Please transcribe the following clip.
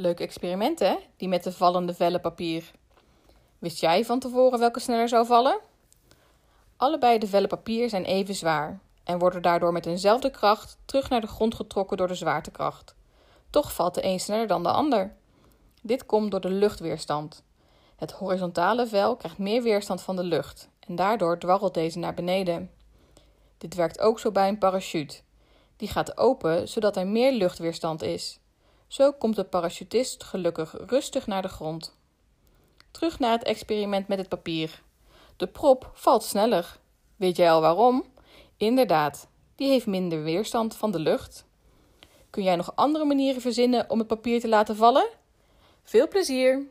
Leuk experiment hè, die met de vallende vellen papier. Wist jij van tevoren welke sneller zou vallen? Allebei de vellen papier zijn even zwaar en worden daardoor met eenzelfde kracht terug naar de grond getrokken door de zwaartekracht. Toch valt de een sneller dan de ander. Dit komt door de luchtweerstand. Het horizontale vel krijgt meer weerstand van de lucht en daardoor dwarrelt deze naar beneden. Dit werkt ook zo bij een parachute. Die gaat open zodat er meer luchtweerstand is. Zo komt de parachutist gelukkig rustig naar de grond. Terug naar het experiment met het papier. De prop valt sneller. Weet jij al waarom? Inderdaad, die heeft minder weerstand van de lucht. Kun jij nog andere manieren verzinnen om het papier te laten vallen? Veel plezier!